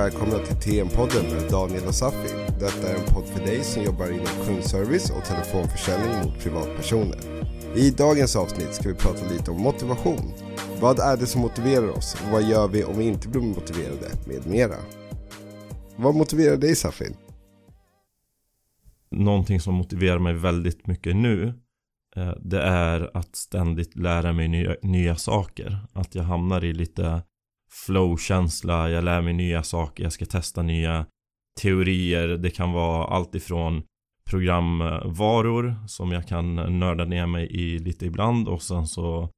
Välkomna till TM-podden med Daniel och Safi. Detta är en podd för dig som jobbar inom kundservice och telefonförsäljning mot privatpersoner. I dagens avsnitt ska vi prata lite om motivation. Vad är det som motiverar oss? Vad gör vi om vi inte blir motiverade? Med mera. Vad motiverar dig Safin? Någonting som motiverar mig väldigt mycket nu eh, Det är att ständigt lära mig nya, nya saker Att jag hamnar i lite flow-känsla Jag lär mig nya saker Jag ska testa nya teorier Det kan vara allt ifrån programvaror som jag kan nörda ner mig i lite ibland och sen så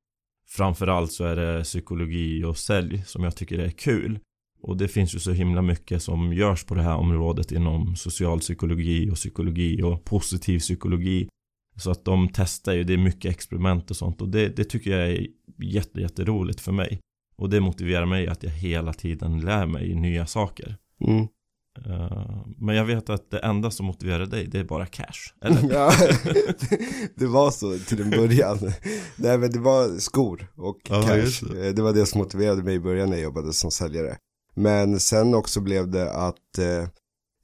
Framförallt så är det psykologi och sälj som jag tycker är kul och det finns ju så himla mycket som görs på det här området inom socialpsykologi och psykologi och positiv psykologi. Så att de testar ju, det är mycket experiment och sånt och det, det tycker jag är jätte, för mig. Och det motiverar mig att jag hela tiden lär mig nya saker. Mm. Uh, men jag vet att det enda som motiverar dig, det är bara cash, eller? ja, det var så till en början. Nej men det var skor och Aha, cash. Det. det var det som motiverade mig i början när jag jobbade som säljare. Men sen också blev det att eh,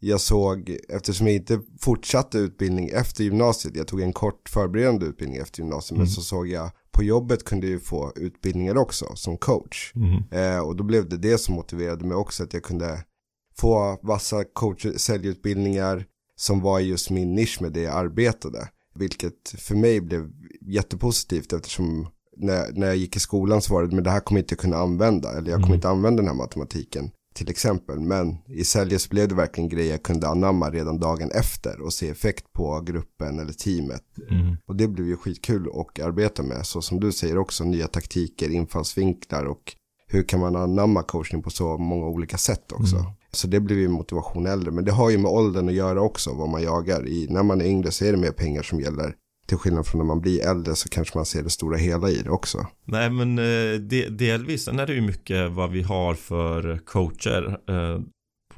jag såg, eftersom jag inte fortsatte utbildning efter gymnasiet, jag tog en kort förberedande utbildning efter gymnasiet, mm. men så såg jag på jobbet kunde jag få utbildningar också som coach. Mm. Eh, och då blev det det som motiverade mig också, att jag kunde få vassa coach säljutbildningar som var just min nisch med det jag arbetade. Vilket för mig blev jättepositivt eftersom när, när jag gick i skolan så var det, men det här kommer jag inte kunna använda, eller jag kommer mm. inte använda den här matematiken till exempel. Men i säljes blev det verkligen grejer jag kunde anamma redan dagen efter och se effekt på gruppen eller teamet. Mm. Och det blev ju skitkul att arbeta med, så som du säger också, nya taktiker, infallsvinklar och hur kan man anamma coachning på så många olika sätt också. Mm. Så det blir ju motivation äldre, men det har ju med åldern att göra också, vad man jagar. I, när man är yngre så är det mer pengar som gäller. Till skillnad från när man blir äldre så kanske man ser det stora hela i det också. Nej men eh, de, delvis, sen är det ju mycket vad vi har för coacher. Eh,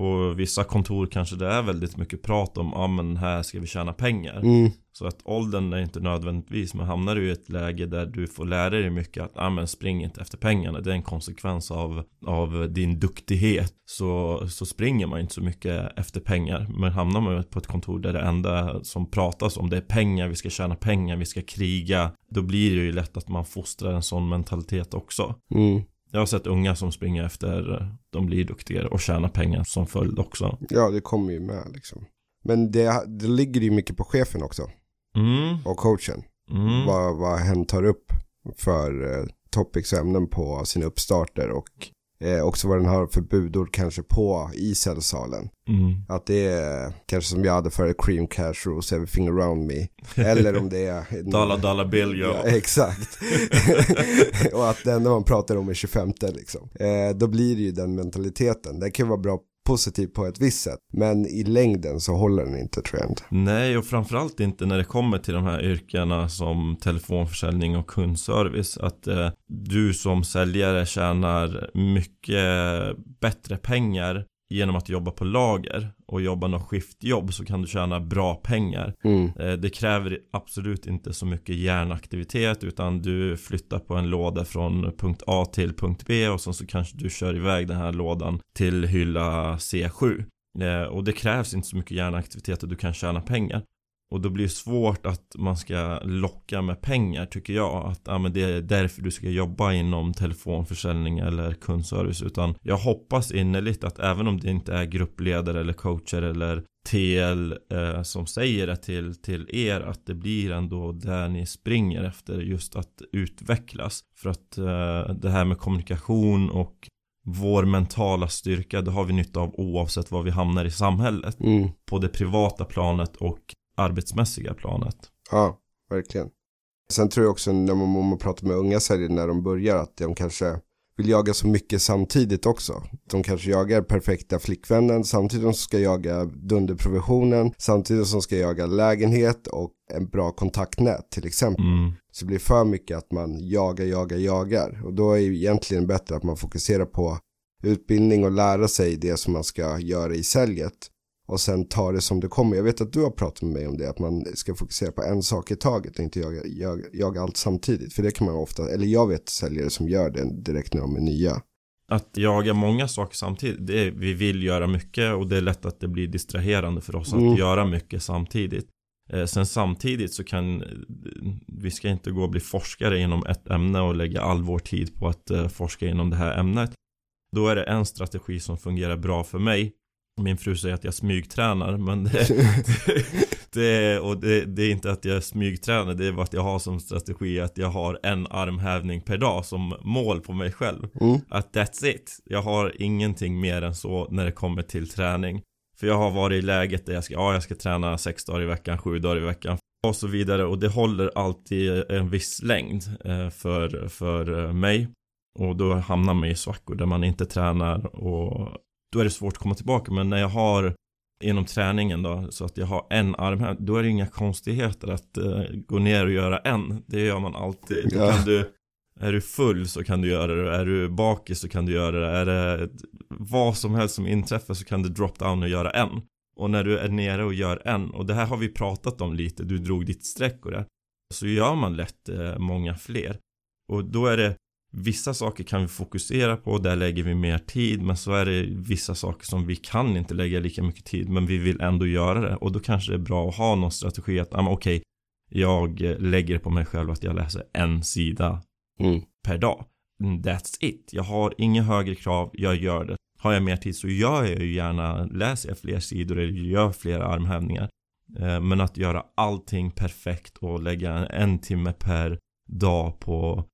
på vissa kontor kanske det är väldigt mycket prat om, ja men här ska vi tjäna pengar. Mm. Så att åldern är inte nödvändigtvis, men hamnar du i ett läge där du får lära dig mycket att, ja men spring inte efter pengarna, det är en konsekvens av, av din duktighet. Så, så springer man inte så mycket efter pengar. Men hamnar man på ett kontor där det enda som pratas om det är pengar, vi ska tjäna pengar, vi ska kriga. Då blir det ju lätt att man fostrar en sån mentalitet också. Mm. Jag har sett unga som springer efter, de blir duktigare och tjänar pengar som följd också. Ja, det kommer ju med liksom. Men det, det ligger ju mycket på chefen också. Mm. Och coachen. Mm. Vad, vad hen tar upp för eh, topics och ämnen på sina uppstarter och Eh, också vad den har för budord kanske på i cellsalen. Mm. Att det är kanske som jag hade för cream cash rules, everything around me. Eller om det är... dollar dollar bill ja. ja exakt. och att det enda man pratar om är 25 liksom. Eh, då blir det ju den mentaliteten. Det kan vara bra positiv på ett visst sätt. Men i längden så håller den inte trend. Nej, och framförallt inte när det kommer till de här yrkena som telefonförsäljning och kundservice. Att eh, du som säljare tjänar mycket bättre pengar genom att jobba på lager och jobba något skiftjobb så kan du tjäna bra pengar. Mm. Eh, det kräver absolut inte så mycket hjärnaktivitet utan du flyttar på en låda från punkt A till punkt B och sen så kanske du kör iväg den här lådan till hylla C7. Eh, och det krävs inte så mycket hjärnaktivitet och du kan tjäna pengar. Och då blir det svårt att man ska locka med pengar tycker jag. Att ja, men det är därför du ska jobba inom telefonförsäljning eller kundservice. Utan jag hoppas innerligt att även om det inte är gruppledare eller coacher eller TL eh, som säger det till, till er att det blir ändå där ni springer efter just att utvecklas. För att eh, det här med kommunikation och vår mentala styrka, det har vi nytta av oavsett var vi hamnar i samhället. Mm. På det privata planet och arbetsmässiga planet. Ja, verkligen. Sen tror jag också när man, man pratar med unga säljare när de börjar att de kanske vill jaga så mycket samtidigt också. De kanske jagar perfekta flickvännen samtidigt som de ska jaga dunderprovisionen, samtidigt som de ska jaga lägenhet och en bra kontaktnät till exempel. Mm. Så det blir för mycket att man jagar, jagar, jagar. Och då är det egentligen bättre att man fokuserar på utbildning och lära sig det som man ska göra i säljet och sen ta det som det kommer. Jag vet att du har pratat med mig om det, att man ska fokusera på en sak i taget och inte jaga, jaga, jaga allt samtidigt. För det kan man ofta, eller jag vet säljare som gör det direkt när de är nya. att jaga många saker samtidigt, är, vi vill göra mycket och det är lätt att det blir distraherande för oss mm. att göra mycket samtidigt. Eh, sen samtidigt så kan vi ska inte gå och bli forskare inom ett ämne och lägga all vår tid på att eh, forska inom det här ämnet. Då är det en strategi som fungerar bra för mig. Min fru säger att jag smygtränar men det, det, och det, det, är inte att jag smygtränar det är bara att jag har som strategi att jag har en armhävning per dag som mål på mig själv. Mm. Att that's it. Jag har ingenting mer än så när det kommer till träning. För jag har varit i läget där jag ska, ja jag ska träna sex dagar i veckan, sju dagar i veckan och så vidare och det håller alltid en viss längd eh, för, för eh, mig. Och då hamnar man i svackor där man inte tränar och då är det svårt att komma tillbaka. Men när jag har inom träningen då, så att jag har en arm då är det inga konstigheter att uh, gå ner och göra en. Det gör man alltid. Då kan du, är du full så kan du göra det, är du bakis så kan du göra det, är det vad som helst som inträffar så kan du drop down och göra en. Och när du är nere och gör en, och det här har vi pratat om lite, du drog ditt streck och det. Så gör man lätt uh, många fler. Och då är det Vissa saker kan vi fokusera på, där lägger vi mer tid Men så är det vissa saker som vi kan inte lägga lika mycket tid Men vi vill ändå göra det. Och då kanske det är bra att ha någon strategi att, ah, okej okay, Jag lägger på mig själv att jag läser en sida mm. per dag. That's it. Jag har inga högre krav, jag gör det. Har jag mer tid så gör jag ju gärna Läser jag fler sidor eller gör fler armhävningar. Eh, Men att göra allting perfekt och lägga en timme per dag på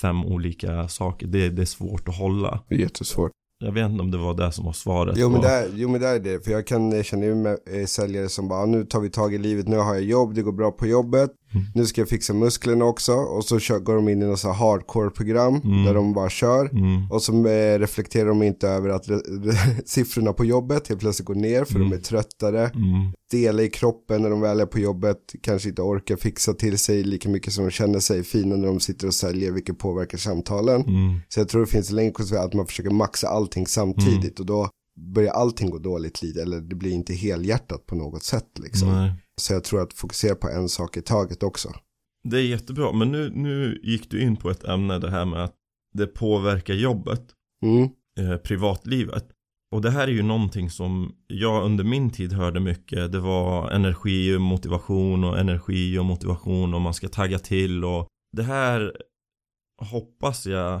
fem olika saker. Det, det är svårt att hålla. Det är jättesvårt. Jag vet inte om det var det som var svaret. Jo men, det är, jo men det är det. För jag kan känna igen med eh, säljare som bara, nu tar vi tag i livet, nu har jag jobb, det går bra på jobbet. Mm. Nu ska jag fixa musklerna också. Och så kör, går de in i något hardcore-program mm. där de bara kör. Mm. Och så eh, reflekterar de inte över att siffrorna på jobbet helt plötsligt går ner för de mm. är tröttare. Mm. Dela i kroppen när de väl är på jobbet kanske inte orkar fixa till sig lika mycket som de känner sig fina när de sitter och säljer vilket påverkar samtalen. Mm. Så jag tror det finns en länk att man försöker maxa allting samtidigt och då börjar allting gå dåligt lite eller det blir inte helhjärtat på något sätt liksom. Nej. Så jag tror att fokusera på en sak i taget också. Det är jättebra, men nu, nu gick du in på ett ämne det här med att det påverkar jobbet, mm. eh, privatlivet. Och det här är ju någonting som jag under min tid hörde mycket. Det var energi och motivation och energi och motivation och man ska tagga till och det här hoppas jag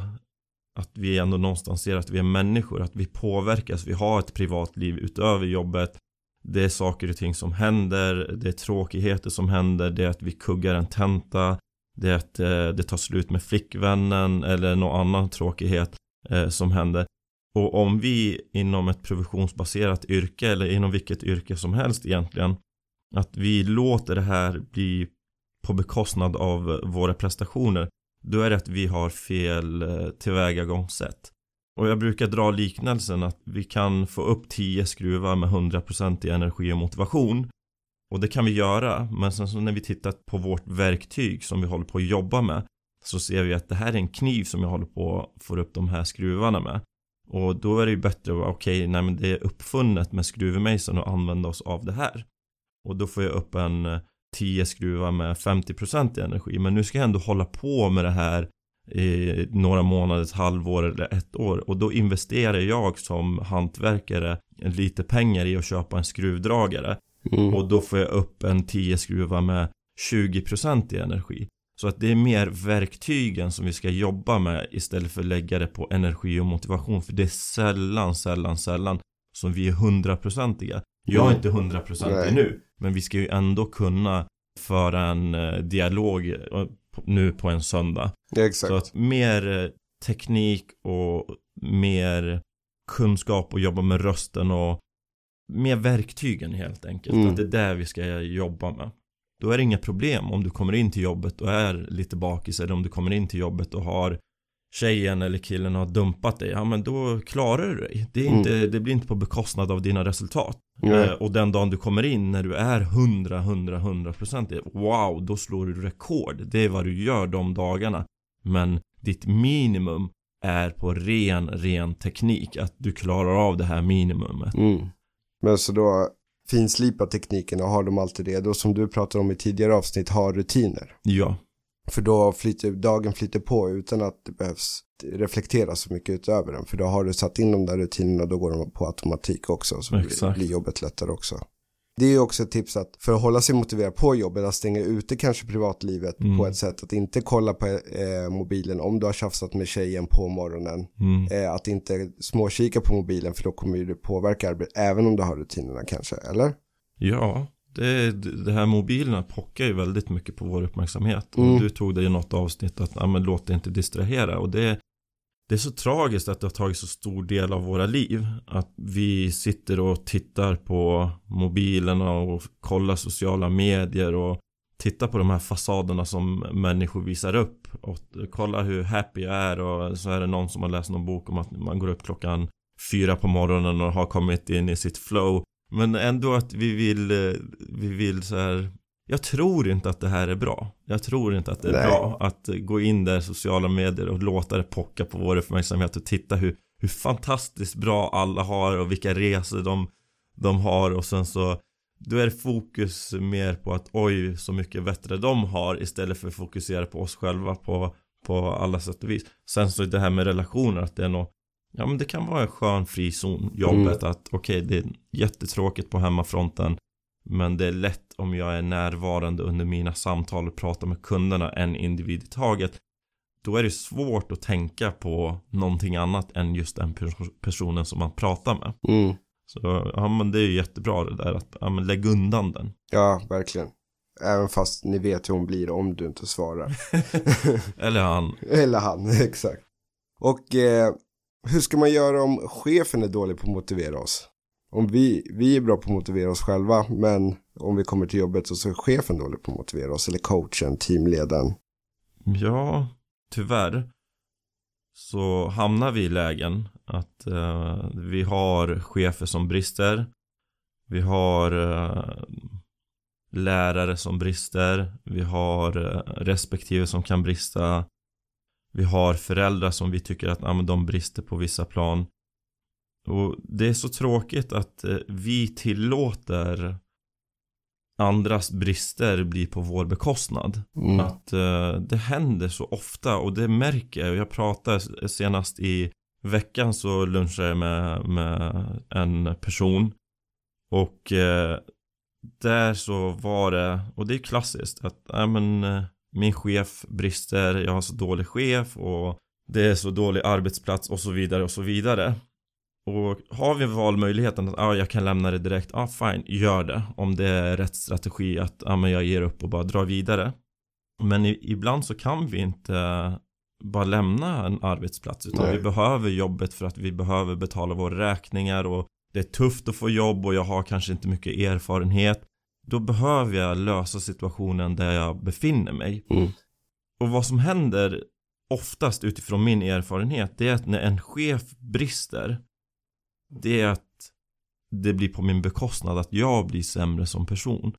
att vi ändå någonstans ser att vi är människor, att vi påverkas, vi har ett privatliv utöver jobbet det är saker och ting som händer, det är tråkigheter som händer, det är att vi kuggar en tenta, det är att eh, det tar slut med flickvännen eller någon annan tråkighet eh, som händer. Och om vi inom ett provisionsbaserat yrke eller inom vilket yrke som helst egentligen att vi låter det här bli på bekostnad av våra prestationer då är det att vi har fel eh, tillvägagångssätt. Och jag brukar dra liknelsen att vi kan få upp 10 skruvar med 100% i energi och motivation. Och det kan vi göra, men sen så när vi tittar på vårt verktyg som vi håller på att jobba med så ser vi att det här är en kniv som jag håller på att få upp de här skruvarna med. Och då är det ju bättre att vara okej, okay, nej men det är uppfunnet med skruvmejseln och använda oss av det här. Och då får jag upp en eh, 10 skruvar med 50% i energi. Men nu ska jag ändå hålla på med det här i några månader, ett halvår eller ett år. Och då investerar jag som hantverkare lite pengar i att köpa en skruvdragare. Mm. och då får jag upp en 10 skruvar med 20% i energi. Så att det är mer verktygen som vi ska jobba med istället för att lägga det på energi och motivation. För det är sällan, sällan, sällan som vi är hundraprocentiga jag är inte hundraprocentig nu men vi ska ju ändå kunna föra en eh, dialog nu på en söndag. Ja, exakt. Så att mer eh, teknik och mer kunskap och jobba med rösten och mer verktygen helt enkelt. Mm. Att det är där vi ska jobba med. Då är det inga problem om du kommer in till jobbet och är lite bakis eller om du kommer in till jobbet och har tjejen eller killen har dumpat dig, ja men då klarar du dig. Det, är mm. inte, det blir inte på bekostnad av dina resultat. Eh, och den dagen du kommer in när du är 100, 100, 100 procent, wow, då slår du rekord. Det är vad du gör de dagarna. Men ditt minimum är på ren, ren teknik. Att du klarar av det här minimumet. Mm. Men så då finslipa tekniken och har dem alltid redo som du pratade om i tidigare avsnitt, ha rutiner. Ja. För då flyter dagen flyter på utan att det behövs reflektera så mycket utöver den. För då har du satt in de där rutinerna, då går de på automatik också. Så Exakt. blir jobbet lättare också. Det är också ett tips att för att hålla sig motiverad på jobbet, att stänga ute kanske privatlivet mm. på ett sätt. Att inte kolla på eh, mobilen om du har tjafsat med tjejen på morgonen. Mm. Eh, att inte småkika på mobilen för då kommer det påverka arbetet, även om du har rutinerna kanske, eller? Ja, det, det här mobilerna pockar ju väldigt mycket på vår uppmärksamhet. Mm. Och du tog det i något avsnitt att, ja men låt det inte distrahera. Och det, det är så tragiskt att det har tagit så stor del av våra liv. Att vi sitter och tittar på mobilerna och kollar sociala medier och tittar på de här fasaderna som människor visar upp. Och kolla hur happy jag är och så är det någon som har läst någon bok om att man går upp klockan fyra på morgonen och har kommit in i sitt flow. Men ändå att vi vill, eh, vi vill så här jag tror inte att det här är bra. Jag tror inte att det är Nej. bra att gå in där i sociala medier och låta det pocka på vår uppmärksamhet och titta hur, hur fantastiskt bra alla har och vilka resor de, de har och sen så då är fokus mer på att oj så mycket bättre de har istället för att fokusera på oss själva på, på alla sätt och vis. Sen så det här med relationer att det är något Ja men det kan vara en skön frizon jobbet mm. att okej okay, det är jättetråkigt på hemmafronten men det är lätt om jag är närvarande under mina samtal och pratar med kunderna en individ i taget. Då är det svårt att tänka på någonting annat än just den personen som man pratar med. Mm. Så ja men det är ju jättebra det där att ja, men lägg undan den. Ja, verkligen. Även fast ni vet hur hon blir om du inte svarar. Eller han. Eller han, exakt. Och eh, hur ska man göra om chefen är dålig på att motivera oss? om vi, vi är bra på att motivera oss själva, men om vi kommer till jobbet så är chefen dålig på att motivera oss, eller coachen, teamledaren. Ja, tyvärr så hamnar vi i lägen att eh, vi har chefer som brister. Vi har eh, lärare som brister. Vi har eh, respektive som kan brista. Vi har föräldrar som vi tycker att ah, de brister på vissa plan. Och det är så tråkigt att eh, vi tillåter andras brister bli på vår bekostnad. Mm. Att uh, det händer så ofta och det märker jag. Jag pratade senast i veckan så lunchade jag med, med en person. Och uh, där så var det, och det är klassiskt, att äh, men, uh, min chef brister, jag har så dålig chef och det är så dålig arbetsplats och så vidare och så vidare. Och har vi valmöjligheten att ah, jag kan lämna det direkt, ja ah, fine, gör det. Om det är rätt strategi att ah, men jag ger upp och bara drar vidare. Men i, ibland så kan vi inte bara lämna en arbetsplats utan Nej. vi behöver jobbet för att vi behöver betala våra räkningar och det är tufft att få jobb och jag har kanske inte mycket erfarenhet. Då behöver jag lösa situationen där jag befinner mig. Mm. Och vad som händer oftast utifrån min erfarenhet det är att när en chef brister det är att det blir på min bekostnad att jag blir sämre som person.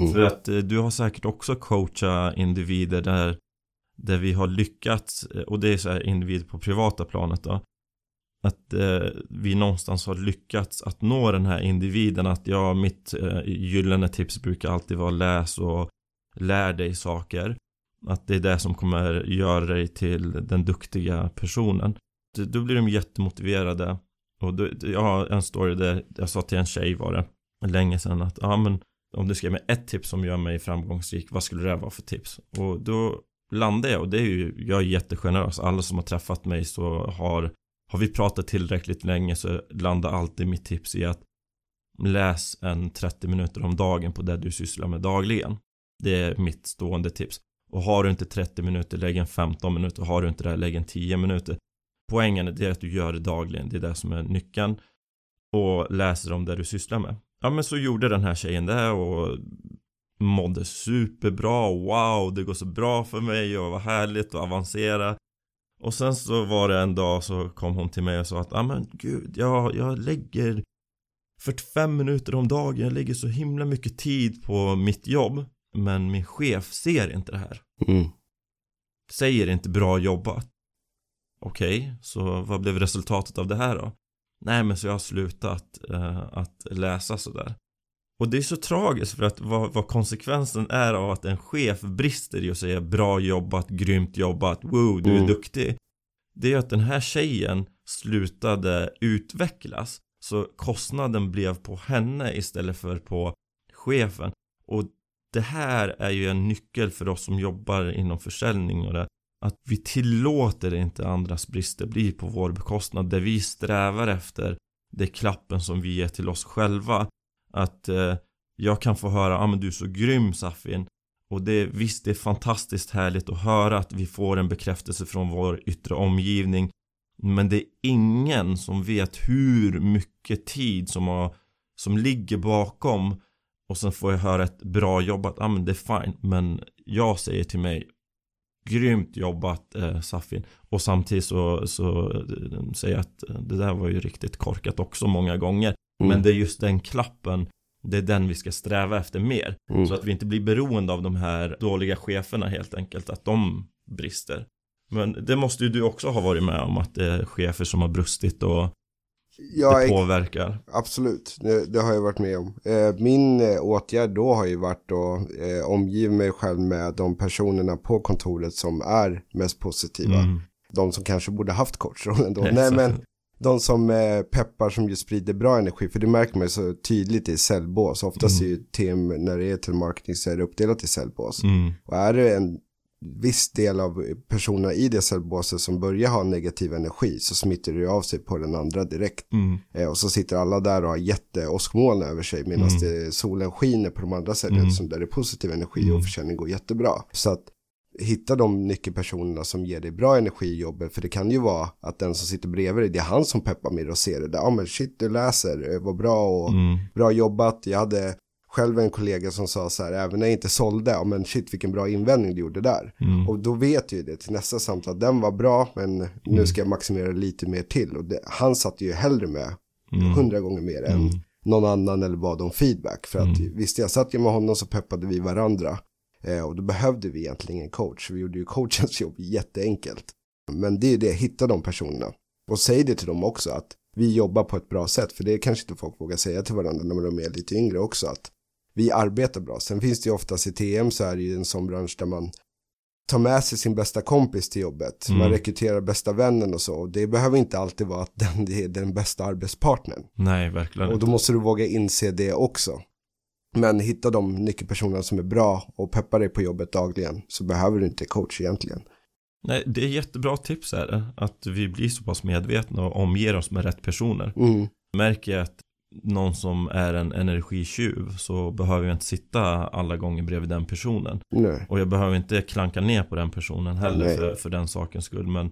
Mm. För att eh, du har säkert också coachat individer där, där vi har lyckats, eh, och det är så här individer på privata planet då, att eh, vi någonstans har lyckats att nå den här individen att ja, mitt eh, gyllene tips brukar alltid vara läs och lär dig saker. Att det är det som kommer göra dig till den duktiga personen. Då blir de jättemotiverade och då, jag har en story där jag sa till en tjej var det länge sedan att ja men om du ska ge mig ett tips som gör mig framgångsrik, vad skulle det vara för tips? Och då landade jag och det är ju, jag är jättegenerös. Alla som har träffat mig så har, har vi pratat tillräckligt länge så landar alltid mitt tips i att läs en 30 minuter om dagen på det du sysslar med dagligen. Det är mitt stående tips. Och har du inte 30 minuter, lägg en 15 minuter. Har du inte det, lägg en 10 minuter. Poängen är att du gör det dagligen, det är det som är nyckeln. Och läser om det du sysslar med. Ja men så gjorde den här tjejen det och mådde superbra, wow det går så bra för mig och vad härligt och avancera. Och sen så var det en dag så kom hon till mig och sa att ja men gud, jag, jag lägger 45 minuter om dagen, jag lägger så himla mycket tid på mitt jobb. Men min chef ser inte det här. Mm. Säger inte bra jobbat. Okej, okay, så vad blev resultatet av det här då? Nej men så jag har slutat uh, att läsa sådär. Och det är så tragiskt för att vad, vad, konsekvensen är av att en chef brister i att säga bra jobbat, grymt jobbat, wow, du är mm. duktig. Det är att den här tjejen slutade utvecklas. Så kostnaden blev på henne istället för på chefen. Och det här är ju en nyckel för oss som jobbar inom försäljning och det. Att vi tillåter inte andras brister bli på vår bekostnad. Där vi strävar efter det klappen som vi ger till oss själva. Att eh, jag kan få höra, ja ah, men du är så grym Safin. Och det, visst det är fantastiskt härligt att höra att vi får en bekräftelse från vår yttre omgivning. Men det är ingen som vet hur mycket tid som, har, som ligger bakom och sen får jag höra ett bra jobbat, ja ah, men det är fine. Men jag säger till mig, grymt jobbat eh, Safin. Och samtidigt så, så eh, säger jag att eh, det där var ju riktigt korkat också många gånger. Mm. Men det är just den klappen, det är den vi ska sträva efter mer. Mm. Så att vi inte blir beroende av de här dåliga cheferna helt enkelt, att de brister. Men det måste ju du också ha varit med om att det är chefer som har brustit och ja, det påverkar. Absolut, det, det, har jag varit med om. Eh, min eh, åtgärd då har ju varit att eh, omgiva mig själv med de personerna på kontoret som är mest positiva. Mm. De som kanske borde haft coachrollen då. Nej, men de som eh, peppar som just sprider bra energi. För det märker man ju så tydligt i cellbås. Oftast mm. är ju team när det är till marketing så är det uppdelat i cellbås. Mm. Och är det en viss del av personerna i det cellbåset som börjar ha negativ energi så smittar det av sig på den andra direkt. Mm. Eh, och så sitter alla där och har jätteåskmoln över sig medan mm. solen skiner på de andra cellerna mm. som där det är positiv energi och mm. försäljning går jättebra. Så att hitta de nyckelpersonerna som ger dig bra energi i jobbet. För det kan ju vara att den som sitter bredvid dig, det är han som peppar mer och ser det. Ja men shit, du läser, eh, vad bra och mm. bra jobbat. Jag hade själv en kollega som sa så här, även när jag inte sålde, ja men shit vilken bra invändning du gjorde där. Mm. Och då vet ju det till nästa samtal, den var bra, men mm. nu ska jag maximera lite mer till. Och det, han satt ju hellre med mm. hundra gånger mer än mm. någon annan eller bad om feedback. För att mm. visst, jag satt ju med honom så peppade vi varandra. Eh, och då behövde vi egentligen en coach. Vi gjorde ju coachens jobb jätteenkelt. Men det är det, hitta de personerna. Och säg det till dem också att vi jobbar på ett bra sätt. För det kanske inte folk vågar säga till varandra när de är lite yngre också. Att vi arbetar bra. Sen finns det ju oftast i TM så är det ju en sån bransch där man tar med sig sin bästa kompis till jobbet. Mm. Man rekryterar bästa vännen och så. Och det behöver inte alltid vara att den är den bästa arbetspartnern. Nej, verkligen Och då måste du våga inse det också. Men hitta de nyckelpersonerna som är bra och peppar dig på jobbet dagligen så behöver du inte coach egentligen. Nej, det är jättebra tips här. Att vi blir så pass medvetna och omger oss med rätt personer. Mm. Märker jag att någon som är en energitjuv så behöver jag inte sitta alla gånger bredvid den personen. Nej. Och jag behöver inte klanka ner på den personen heller för, för den sakens skull. Men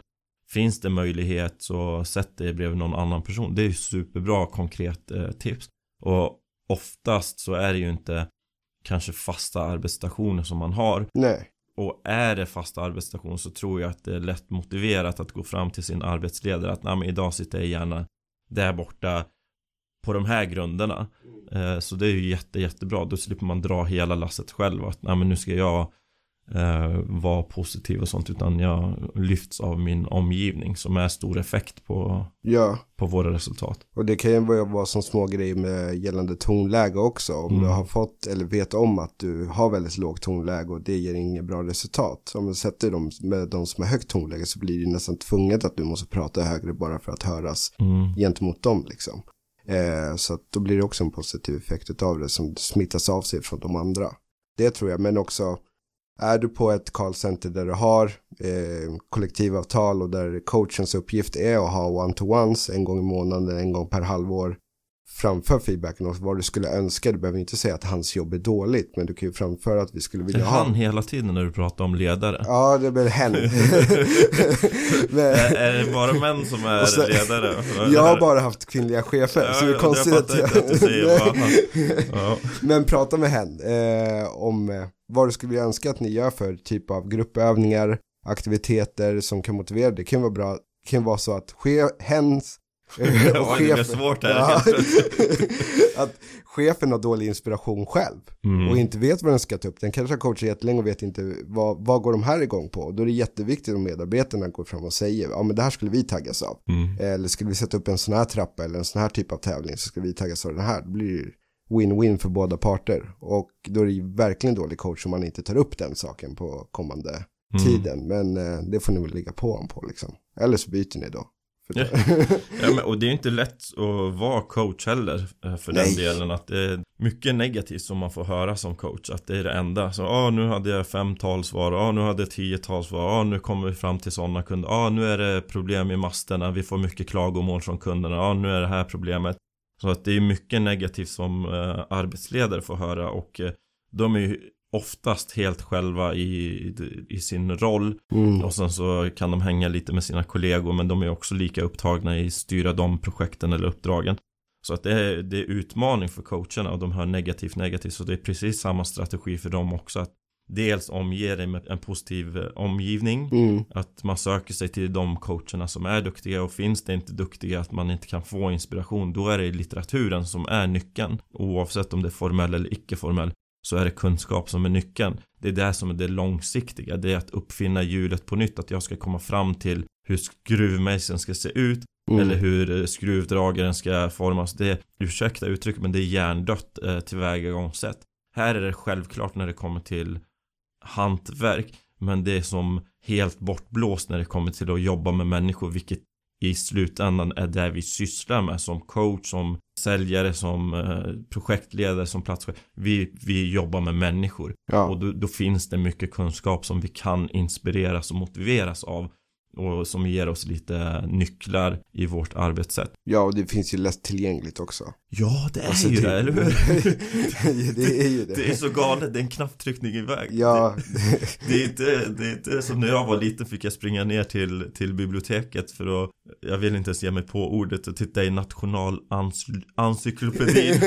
finns det möjlighet så sätt dig bredvid någon annan person. Det är ju superbra konkret eh, tips. Och oftast så är det ju inte kanske fasta arbetsstationer som man har. Nej. Och är det fasta arbetsstationer så tror jag att det är lätt motiverat att gå fram till sin arbetsledare att nej men idag sitter jag gärna där borta på de här grunderna. Eh, så det är ju jätte, jättebra. Då slipper man dra hela lasset själv. Att nej, men nu ska jag vara positiv och sånt. Utan jag lyfts av min omgivning som är stor effekt på, ja. på våra resultat. Och det kan ju vara som små grejer med gällande tonläge också. Om mm. du har fått eller vet om att du har väldigt lågt tonläge och det ger inget bra resultat. Om du sätter dem med de som har högt tonläge så blir det nästan tvunget att du måste prata högre bara för att höras mm. gentemot dem liksom. Eh, så då blir det också en positiv effekt av det som smittas av sig från de andra. Det tror jag, men också är du på ett callcenter där du har eh, kollektivavtal och där coachens uppgift är att ha one-to-ones en gång i månaden, en gång per halvår framför feedbacken och vad du skulle önska. Du behöver inte säga att hans jobb är dåligt, men du kan ju framföra att vi skulle vilja ha. Är han hela tiden när du pratar om ledare? Ja, det blir hen. är, är det bara män som är så, ledare? Jag har bara haft kvinnliga chefer, ja, så det är konstigt att jag... Att du säger ja. Men prata med hen eh, om eh, vad du skulle vilja önska att ni gör för typ av gruppövningar, aktiviteter som kan motivera. Det kan vara bra, det kan vara så att hens och chef, svårt här. Ja, att chefen har dålig inspiration själv mm. och inte vet vad den ska ta upp. Den kanske har coachat jättelänge och vet inte vad, vad går de här igång på. Då är det jätteviktigt om medarbetarna går fram och säger ja men det här skulle vi taggas av. Mm. Eller skulle vi sätta upp en sån här trappa eller en sån här typ av tävling så skulle vi taggas av den här. Då blir det win-win för båda parter. Och då är det verkligen dålig coach om man inte tar upp den saken på kommande mm. tiden. Men eh, det får ni väl ligga på om på liksom. Eller så byter ni då. Ja. ja, men, och det är inte lätt att vara coach heller eh, för Nej. den delen att det är mycket negativt som man får höra som coach att det är det enda så ah, nu hade jag fem talsvar, ah, nu hade jag tio talsvar, ah, nu kommer vi fram till sådana kunder, ah, nu är det problem i masterna, vi får mycket klagomål från kunderna, ah, nu är det här problemet så att det är mycket negativt som eh, arbetsledare får höra och eh, de är ju oftast helt själva i, i sin roll. Mm. och sen så kan de hänga lite med sina kollegor men de är också lika upptagna i styra de projekten eller uppdragen. Så att det är, det är utmaning för coacherna och de hör negativt negativt. Så det är precis samma strategi för dem också att dels omge dig med en positiv eh, omgivning mm. att man söker sig till de coacherna som är duktiga. Och finns det inte duktiga att man inte kan få inspiration då är det litteraturen som är nyckeln oavsett om det är formell eller icke formell så är det kunskap som är nyckeln. Det är det som är det långsiktiga. Det är att uppfinna hjulet på nytt. Att jag ska komma fram till hur skruvmejseln ska se ut. Mm. Eller hur eh, skruvdragaren ska formas. Det är, ursäkta uttryck, men det är hjärndött eh, tillvägagångssätt. Här är det självklart när det kommer till hantverk. Men det är som helt bortblåst när det kommer till att jobba med människor. Vilket i slutändan är det vi sysslar med som coach, som säljare, som eh, projektledare, som platschef. Vi, vi jobbar med människor. Ja. Och då, då, finns det mycket kunskap som vi kan inspireras och motiveras av och som ger oss lite nycklar i vårt arbetssätt. Ja, och det finns ju lättillgängligt också. Ja, det är alltså, ju det, eller hur? det är ju det. Det är så galet, det är en knapptryckning iväg. Ja. Det, det, är inte, det är inte som när jag var liten fick jag springa ner till, till biblioteket för att, jag vill inte ens ge mig på ordet, och titta i nationalencyklopedin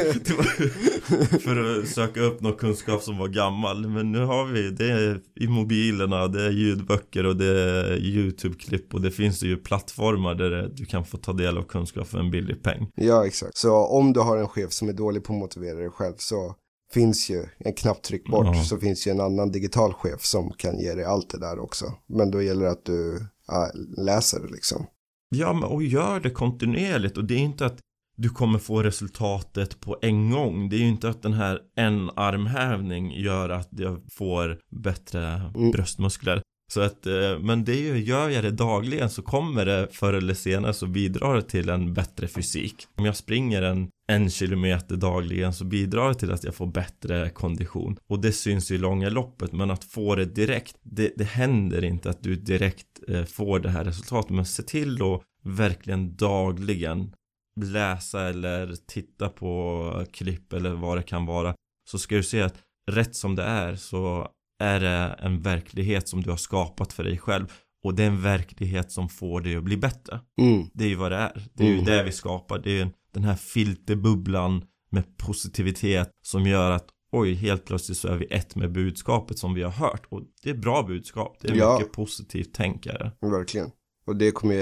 för att söka upp någon kunskap som var gammal. Men nu har vi det i mobilerna, det är ljudböcker och det är YouTube YouTube-klipp och det finns ju plattformar där du kan få ta del av kunskap för en billig peng. Ja, exakt. Så om du har en chef som är dålig på att motivera dig själv så finns ju en knapptryck bort ja. så finns ju en annan digital chef som kan ge dig allt det där också. Men då gäller det att du ja, läser det liksom. Ja, men och gör det kontinuerligt och det är inte att du kommer få resultatet på en gång. Det är ju inte att den här en armhävning gör att jag får bättre mm. bröstmuskler. Så att, eh, men det är ju, gör jag det dagligen så kommer det förr eller senare så bidrar det till en bättre fysik. Om jag springer en, en kilometer dagligen så bidrar det till att jag får bättre kondition. Och det syns i långa loppet men att få det direkt, det, det händer inte att du direkt eh, får det här resultatet. Men se till då verkligen dagligen läsa eller titta på klipp eller vad det kan vara. Så ska du se att rätt som det är så är det en verklighet som du har skapat för dig själv och det är en verklighet som får dig att bli bättre. Mm. Det är ju vad det är. Det är mm. ju det vi skapar. Det är den här filterbubblan med positivitet som gör att oj, helt plötsligt så är vi ett med budskapet som vi har hört. Och det är bra budskap. Det är ja. mycket positivt tänkare. Verkligen. Och det kommer,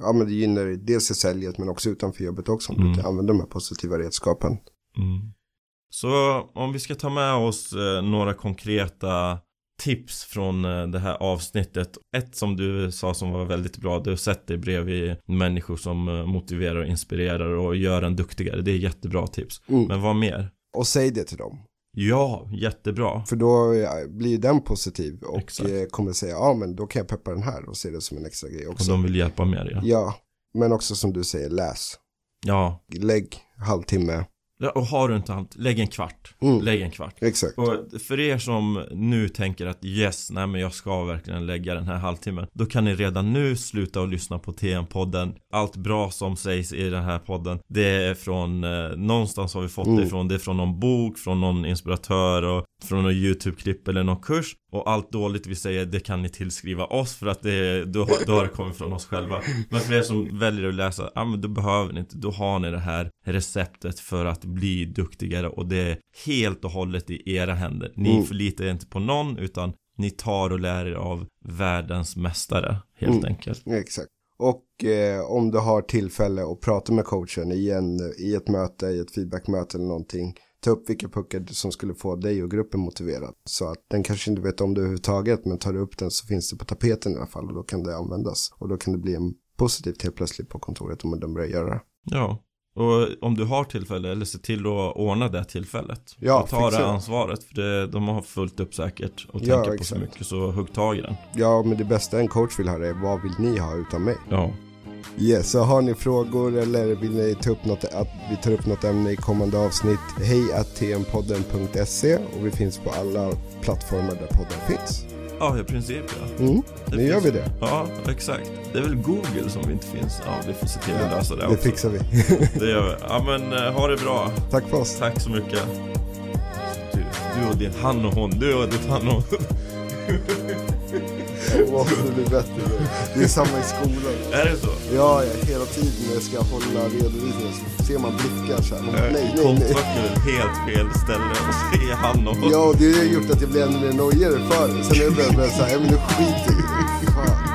ja men det gynnar dels i säljet men också utanför jobbet också om mm. du kan använda de här positiva redskapen. Mm. Så om vi ska ta med oss eh, några konkreta tips från eh, det här avsnittet. Ett som du sa som var väldigt bra, du sätter dig bredvid människor som eh, motiverar och inspirerar och gör en duktigare. Det är jättebra tips. Mm. Men vad mer? Och säg det till dem. Ja, jättebra. För då blir den positiv och Exakt. kommer säga, ja men då kan jag peppa den här och se det som en extra grej också. Och de vill hjälpa mer ja. Ja, men också som du säger, läs. Ja. Lägg halvtimme och har du inte allt, lägg en kvart. Mm. Lägg en kvart. Exakt. Och för er som nu tänker att yes, nej men jag ska verkligen lägga den här halvtimmen. Då kan ni redan nu sluta och lyssna på TM-podden. Allt bra som sägs i den här podden, det är från, eh, någonstans har vi fått mm. det ifrån. Det är från någon bok, från någon inspiratör och från någon YouTube-klipp eller någon kurs. Och allt dåligt vi säger, det kan ni tillskriva oss för att det, då, då har det kommit från oss själva. Men för er som väljer att läsa, ja men då behöver ni inte, då har ni det här receptet för att bli duktigare och det är helt och hållet i era händer. Ni mm. förlitar er inte på någon utan ni tar och lär er av världens mästare helt mm. enkelt. Exakt. Och eh, om du har tillfälle att prata med coachen i, en, i ett möte, i ett feedbackmöte eller någonting ta upp vilka puckar som skulle få dig och gruppen motiverad. Så att den kanske inte vet om det överhuvudtaget, men tar du upp den så finns det på tapeten i alla fall och då kan det användas. Och då kan det bli en positivt helt plötsligt på kontoret om de börjar göra det. Ja, Och om du har tillfälle, eller se till att ordna det tillfället. Ja, och ta det ansvaret, för det, de har fullt upp säkert och ja, tänker på så mycket, så hugg tag i den. Ja, men det bästa en coach vill höra är, vad vill ni ha utan mig? Ja. Yes, så har ni frågor eller vill ni ta upp något, att vi tar upp något ämne i kommande avsnitt, hej att tmpodden.se och vi finns på alla plattformar där poddar finns. Ja, i princip ja. Mm, nu finns... gör vi det. Ja, exakt. Det är väl Google som inte finns. Ja, vi får se till att lösa det också. Det fixar vi. det gör vi. Ja, men eh, ha det bra. Tack för oss. Tack så mycket. Du, du och din han och hon. Du och ditt han och hon. Jag måste bli bättre Det är samma i skolan. Är det så? Ja, ja hela tiden när jag ska hålla redovisningar så ser man blickar så här. Man, nej, nej, nej. är helt fel ställe och säger han och Ja, och det har gjort att jag blir ännu mer nojigare för det. Sen är jag börjat såhär, men nu skiter jag i det. Fan.